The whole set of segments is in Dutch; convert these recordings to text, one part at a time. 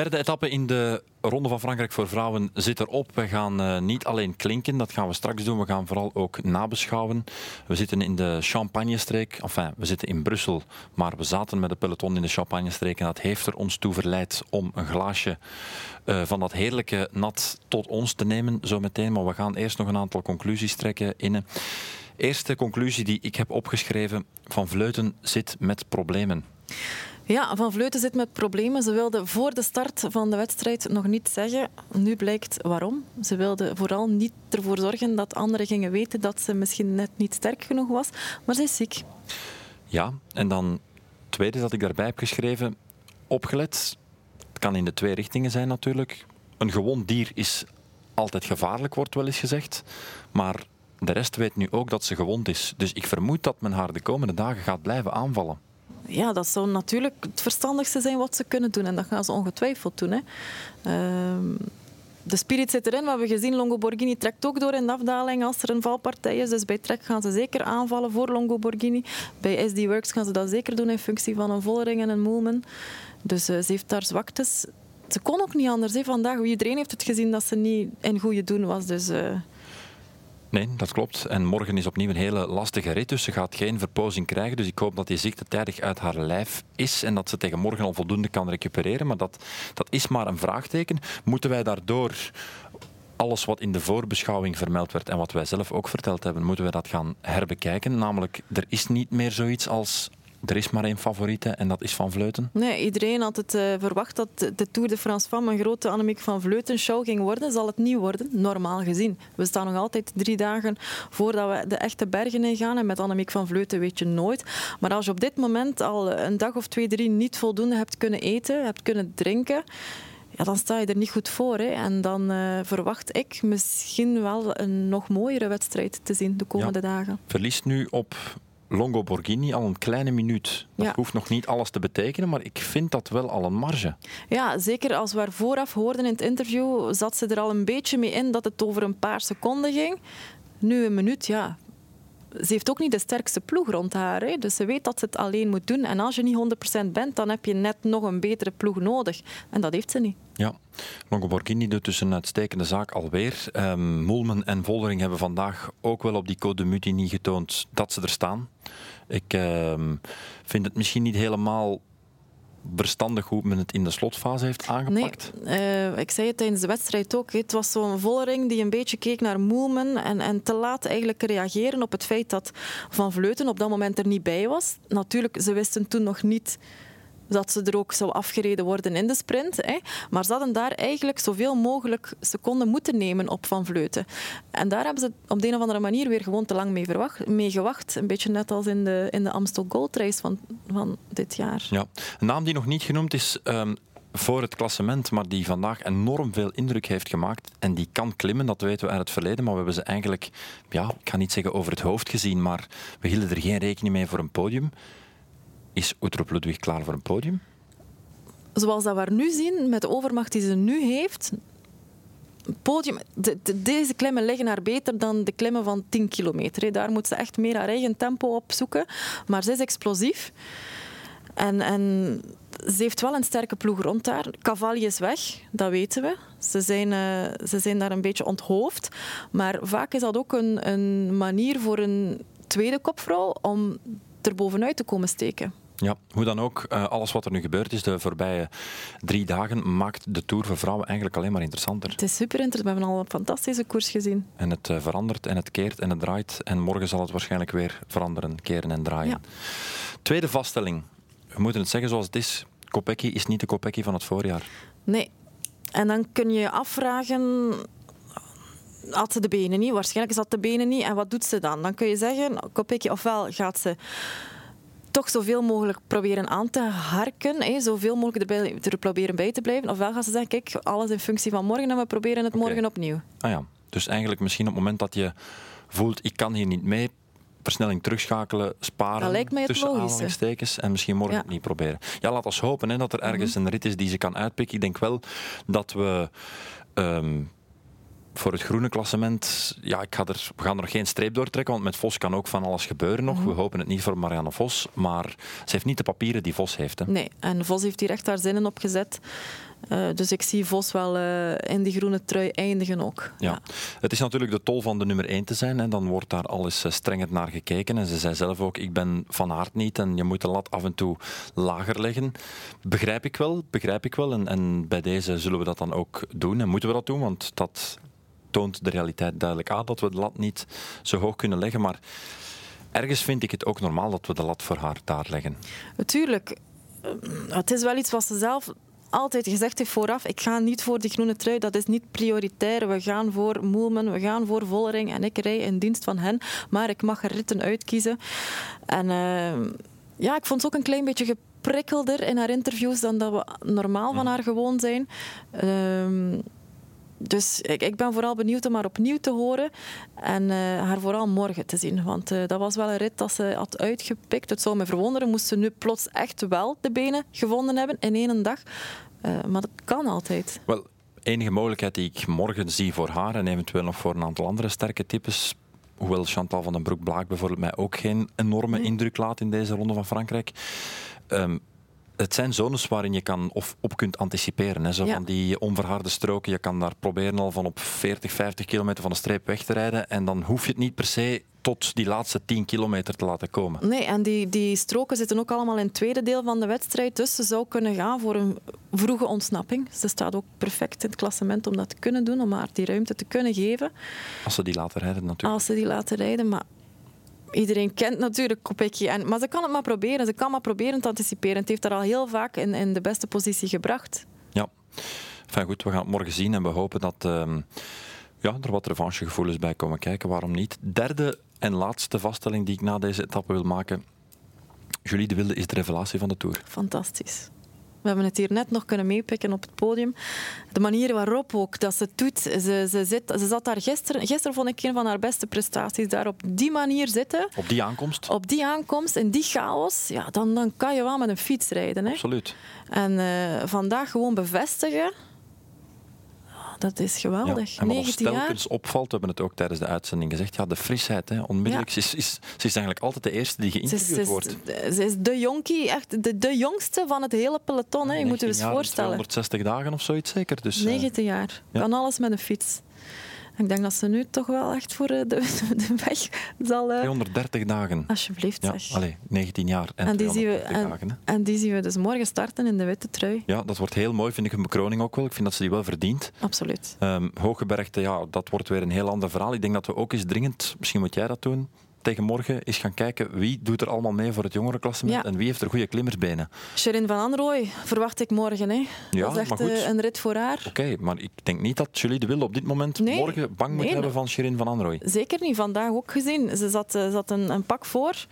Derde etappe in de Ronde van Frankrijk voor vrouwen zit erop. We gaan uh, niet alleen klinken, dat gaan we straks doen. We gaan vooral ook nabeschouwen. We zitten in de Champagne-streek. Enfin, we zitten in Brussel, maar we zaten met de peloton in de Champagne-streek. En dat heeft er ons toe verleid om een glaasje uh, van dat heerlijke nat tot ons te nemen, zo meteen. Maar we gaan eerst nog een aantal conclusies trekken. Inne. Eerste conclusie die ik heb opgeschreven: Van Vleuten zit met problemen. Ja, Van Vleuten zit met problemen. Ze wilde voor de start van de wedstrijd nog niet zeggen. Nu blijkt waarom. Ze wilde vooral niet ervoor zorgen dat anderen gingen weten dat ze misschien net niet sterk genoeg was. Maar ze is ziek. Ja, en dan tweede dat ik daarbij heb geschreven. Opgelet. Het kan in de twee richtingen zijn natuurlijk. Een gewond dier is altijd gevaarlijk, wordt wel eens gezegd. Maar de rest weet nu ook dat ze gewond is. Dus ik vermoed dat men haar de komende dagen gaat blijven aanvallen ja, dat zou natuurlijk het verstandigste zijn wat ze kunnen doen. En dat gaan ze ongetwijfeld doen. Hè. Ehm, de spirit zit erin. We hebben gezien, Longo Borghini trekt ook door in de afdaling als er een valpartij is. Dus bij Trek gaan ze zeker aanvallen voor Longo Borghini. Bij SD Works gaan ze dat zeker doen in functie van een Vollering en een Moolman. Dus uh, ze heeft daar zwaktes. Ze kon ook niet anders hè, vandaag. Iedereen heeft het gezien dat ze niet in goede doen was. Dus... Uh, Nee, dat klopt. En morgen is opnieuw een hele lastige rit, dus ze gaat geen verpozing krijgen. Dus ik hoop dat die ziekte tijdig uit haar lijf is en dat ze tegen morgen al voldoende kan recupereren. Maar dat, dat is maar een vraagteken. Moeten wij daardoor alles wat in de voorbeschouwing vermeld werd en wat wij zelf ook verteld hebben, moeten we dat gaan herbekijken. Namelijk, er is niet meer zoiets als er is maar één favoriete en dat is Van Vleuten. Nee, iedereen had het uh, verwacht dat de Tour de France Femme een grote Annemiek van Vleuten show ging worden. Zal het niet worden, normaal gezien. We staan nog altijd drie dagen voordat we de echte bergen in gaan. En met Annemiek van Vleuten weet je nooit. Maar als je op dit moment al een dag of twee, drie niet voldoende hebt kunnen eten, hebt kunnen drinken ja, dan sta je er niet goed voor. Hè. En dan uh, verwacht ik misschien wel een nog mooiere wedstrijd te zien de komende ja. dagen. Verliest nu op Longo Borghini al een kleine minuut. Dat hoeft nog niet alles te betekenen, maar ik vind dat wel al een marge. Ja, zeker als we vooraf hoorden in het interview, zat ze er al een beetje mee in dat het over een paar seconden ging. Nu een minuut, ja, ze heeft ook niet de sterkste ploeg rond haar. Hè. Dus ze weet dat ze het alleen moet doen. En als je niet 100% bent, dan heb je net nog een betere ploeg nodig. En dat heeft ze niet. Ja, Longo Borghini doet dus een uitstekende zaak alweer. Um, Moelman en Voldering hebben vandaag ook wel op die code mutiny getoond dat ze er staan. Ik uh, vind het misschien niet helemaal verstandig hoe men het in de slotfase heeft aangepakt? Nee, uh, ik zei het tijdens de wedstrijd ook. Het was zo'n Vollering die een beetje keek naar Moelman en, en te laat eigenlijk reageren op het feit dat Van Vleuten op dat moment er niet bij was. Natuurlijk, ze wisten toen nog niet dat ze er ook zou afgereden worden in de sprint. Hè. Maar ze hadden daar eigenlijk zoveel mogelijk seconden moeten nemen op Van Vleuten. En daar hebben ze op de een of andere manier weer gewoon te lang mee, verwacht, mee gewacht. Een beetje net als in de, in de Amstel Gold Race van, van dit jaar. Ja. Een naam die nog niet genoemd is... Um voor het klassement, maar die vandaag enorm veel indruk heeft gemaakt. En die kan klimmen, dat weten we uit het verleden. Maar we hebben ze eigenlijk, ja, ik ga niet zeggen over het hoofd gezien, maar we hielden er geen rekening mee voor een podium. Is Uttrup Ludwig klaar voor een podium? Zoals dat we nu zien, met de overmacht die ze nu heeft, podium, deze klimmen liggen haar beter dan de klimmen van 10 kilometer. Daar moet ze echt meer haar eigen tempo op zoeken. Maar ze is explosief. En, en ze heeft wel een sterke ploeg rond daar. Cavalli is weg, dat weten we. Ze zijn, uh, ze zijn daar een beetje onthoofd. Maar vaak is dat ook een, een manier voor een tweede kopvrouw om er bovenuit te komen steken. Ja, hoe dan ook, eh, alles wat er nu gebeurd is de voorbije drie dagen maakt de Tour voor vrouwen eigenlijk alleen maar interessanter. Het is super interessant. We hebben al een fantastische koers gezien. En het eh, verandert en het keert en het draait. En morgen zal het waarschijnlijk weer veranderen, keren en draaien. Ja. Tweede vaststelling. We moeten het zeggen zoals het is. Kopecky is niet de Kopecky van het voorjaar. Nee. En dan kun je je afvragen had ze de benen niet. Waarschijnlijk is dat de benen niet. En wat doet ze dan? Dan kun je zeggen, ofwel gaat ze toch zoveel mogelijk proberen aan te harken, hè, zoveel mogelijk erbij, er proberen bij te blijven. Ofwel gaan ze zeggen, kijk, alles in functie van morgen en we proberen het morgen opnieuw. Ah ja, dus eigenlijk misschien op het moment dat je voelt, ik kan hier niet mee, versnelling terugschakelen, sparen dat lijkt mij het tussen aanhalingstekens en misschien morgen ja. niet proberen. Ja, laat ons hopen hè, dat er ergens mhm. een rit is die ze kan uitpikken. Ik denk wel dat we... Um, voor het groene klassement, ja, ik ga er, we gaan er nog geen streep door trekken, want met Vos kan ook van alles gebeuren nog. Mhm. We hopen het niet voor Marianne Vos, maar ze heeft niet de papieren die Vos heeft. Hè. Nee, en Vos heeft hier echt haar zinnen op gezet. Uh, dus ik zie Vos wel uh, in die groene trui eindigen ook. Ja. ja. Het is natuurlijk de tol van de nummer 1 te zijn. En dan wordt daar alles strengend naar gekeken. En ze zei zelf ook, ik ben van aard niet en je moet de lat af en toe lager leggen. Begrijp ik wel, begrijp ik wel. En, en bij deze zullen we dat dan ook doen. En moeten we dat doen, want dat toont de realiteit duidelijk aan dat we de lat niet zo hoog kunnen leggen. Maar ergens vind ik het ook normaal dat we de lat voor haar daar leggen. Natuurlijk. Eh, het is wel iets wat ze zelf altijd gezegd heeft vooraf, ik ga niet voor die groene trui, dat is niet prioritair. We gaan voor Moelman, we gaan voor Vollering en ik rij in dienst van hen. Maar ik mag er ritten uitkiezen. En uh, ja, ik vond het ook een klein beetje geprikkelder in haar interviews dan dat we normaal van haar gewoon zijn. Uh, dus ik, ik, ben vooral benieuwd om haar opnieuw te horen en uh, haar vooral morgen te zien. Want uh, dat was wel een rit dat ze had uitgepikt. Het zou me verwonderen moest ze nu plots echt wel de benen gevonden hebben in één dag. Uh, maar dat kan altijd. Wel, enige mogelijkheid die ik morgen zie voor haar en eventueel nog voor een aantal andere sterke types hoewel Chantal van den Broek-Blaak bijvoorbeeld mij ook geen enorme indruk laat in deze ronde van Frankrijk. Um, het zijn zones waarin je kan of op kunt anticiperen. Hè. Zo van die onverharde stroken. Je kan daar proberen al van op 40, 50 kilometer van de streep weg te rijden. En dan hoef je het niet per se tot die laatste 10 kilometer te laten komen. Nee, en die, die stroken zitten ook allemaal in het tweede deel van de wedstrijd. Dus ze zou kunnen gaan voor een vroege ontsnapping. Ze staat ook perfect in het klassement om dat te kunnen doen, om haar die ruimte te kunnen geven. Als ze die laten rijden natuurlijk. Als ze die laten rijden, maar iedereen kent natuurlijk Kopecky. En, maar ze kan het maar proberen. Ze kan maar proberen te anticiperen. Het heeft haar al heel vaak in, in de beste positie gebracht. Ja. Enfin, goed, we gaan het morgen zien en we hopen dat uh, ja, er wat revanchegevoelens bij komen kijken. Waarom niet? Derde en laatste vaststelling die ik na deze etappe wil maken. Julie de Wilde is de revelatie van de Tour. Fantastisch. We hebben het hier net nog kunnen meepikken op het podium. De manier waarop ook dat ze het doet. Ze, ze, zit, ze zat daar gisteren. Gisteren vond ik een van haar beste prestaties. Daar op die manier zitten. Op die aankomst? Op die aankomst, in die chaos. Ja, dan, dan kan je wel met een fiets rijden. Hè. Absoluut. En uh, vandaag gewoon bevestigen dat is geweldig. Ja, en wat ons telkens jaar? opvalt, we hebben het ook tijdens de uitzending gezegd, ja, de frisheid, hè, onmiddellijk. Ja. Ze, is, ze is eigenlijk altijd de eerste die geïnterviewd wordt. Ze is de jonkie, echt de, de jongste van het hele peloton. Hè. Je moet je eens voorstellen. 160 dagen of zoiets zeker. Dus, 19 uh, jaar. Kan alles met een fiets. Ik denk dat ze nu toch wel echt voor eh, de, de weg zal... 230 eh, dagen. Alsjeblieft, zeg. Ja, allez, 19 jaar en, en die zien we. En die zien we dus morgen starten in de witte trui. Ja, dat wordt heel mooi, vind ik, een bekroning ook wel. Ik vind dat ze die wel verdient. Absoluut. Um, Hooggebergte, ja, dat wordt weer een heel ander verhaal. Ik denk dat we ook eens dringend, misschien moet jij dat doen, tegen morgen is gaan kijken wie doet er allemaal mee voor het jongerenklassement ja. en wie heeft er goede klimmersbenen. Sherin van Anrooy verwacht ik morgen. Hè. Ja, dat is echt maar goed. Eh, een rit voor haar. Oké, maar ik denk niet dat Julie de Wilde op dit moment morgen bang moet hebben van Sherin van Anrooy. Zeker niet, vandaag ook gezien. Ze zat, uh, zat een, een, pak voor.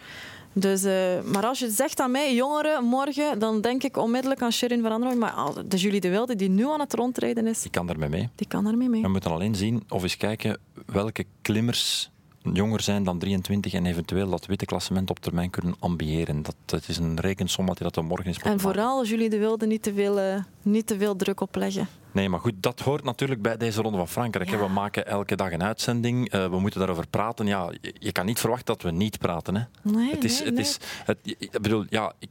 Dus, uh, maar als je zegt aan mij, jongeren, morgen, dan denk ik onmiddellijk aan Sherin van Anrooy. Maar de Julie de Wilde, die nu aan het rondrijden is... Die kan daarmee mee. Die kan daarmee mee. We moeten alleen zien of eens kijken welke klimmers jonger zijn dan 23 en eventueel dat witte klassement op termijn kunnen ambiëren. Dat, dat is een rekensom dat dat morgen is. En vooral jullie de wilde niet te veel, uh, niet te veel druk opleggen. Nee, maar goed, dat hoort natuurlijk bij deze ronde van Frankrijk. Ja. We maken elke dag een uitzending. Uh, we moeten daarover praten. Ja, je kan niet verwachten dat we niet praten. Hè. Nee, het is, nee, het nee. is, het, ik bedoel, ja, ik,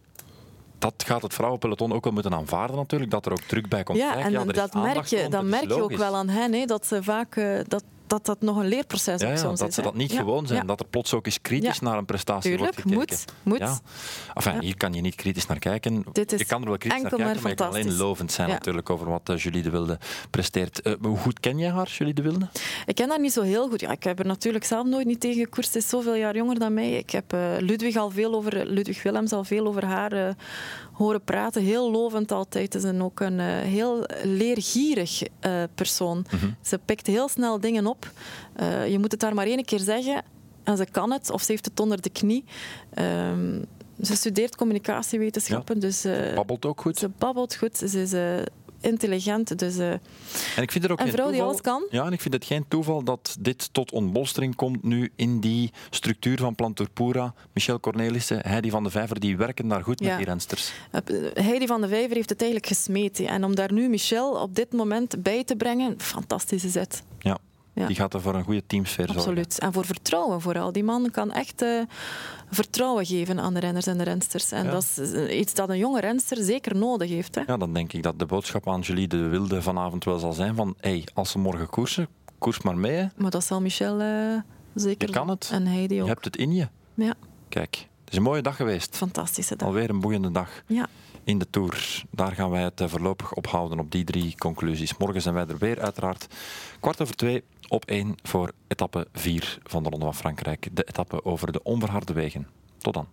dat gaat het vrouwenpeloton ook wel moeten aanvaarden natuurlijk, dat er ook druk bij komt ja, kijken. En ja, dat merk je, dat merk je ook wel aan hen, hè, dat ze vaak... Uh, dat dat dat nog een leerproces ja, ja, soms dat is. ze dat niet ja. gewoon zijn. Dat er plots ook eens kritisch naar een prestatie Tuurlijk, wordt gekeken. moet. moet. Ja. Enfin, Hier kan je niet kritisch naar kijken. Dit is je kan er wel kritisch naar kijken, maar, maar je kan alleen lovend zijn natuurlijk over wat uh, Julie de Wilde presteert. Uh, hoe goed ken jij haar, Julie de Wilde? Ik ken haar niet zo heel goed. Ja, ik heb er natuurlijk zelf nooit niet tegen gekoerst. Ze is zoveel jaar jonger dan mij. Ik heb uh, Ludwig al veel over, Ludwig Willems al veel over haar horen praten. Heel lovend altijd. Ze is ook een heel leergierig persoon. Mm -hmm. Ze pikt heel snel dingen op. Uh, je moet het daar maar één keer zeggen en ze kan het, of ze heeft het onder de knie. Um, ze studeert communicatiewetenschappen. Ja. Dus, uh, babbelt ook goed. Ze babbelt goed. Ze is uh, intelligent. Dus, uh, en ik vind er ook een vrouw die alles kan. Ja, en ik vind het geen toeval dat dit tot ontbolstering komt nu in die structuur van Planturpura. Michel Cornelissen, Heidi van de Vijver, die werken daar goed ja. met die rensters. Heidi van de Vijver heeft het eigenlijk gesmeten. En om daar nu Michel op dit moment bij te brengen, fantastische zet. Ja. Ja. Die gaat er voor een goede teamsfeer zorgen. Absoluut. En voor vertrouwen vooral. Die man kan echt eh, vertrouwen geven aan de renners en de rensters. En Ja. dat is eh, iets dat een jonge renster zeker nodig heeft. Hè? Ja, dan denk ik dat de boodschap aan Julie de Wilde vanavond wel zal zijn van hey, als ze morgen koersen, koers maar mee. hè. Maar dat zal Michel eh, zeker Je kan het. En Heidi Je ook. hebt het in je. Ja, Kijk, het is een mooie dag geweest. fantastische dag. Alweer een boeiende dag Ja. in de Tour. Daar gaan wij het eh, voorlopig ophouden op die drie conclusies. Morgen zijn wij er weer uiteraard. Kwart over twee op één voor etappe vier van de Ronde van Frankrijk. De etappe over de onverharde wegen. Tot dan.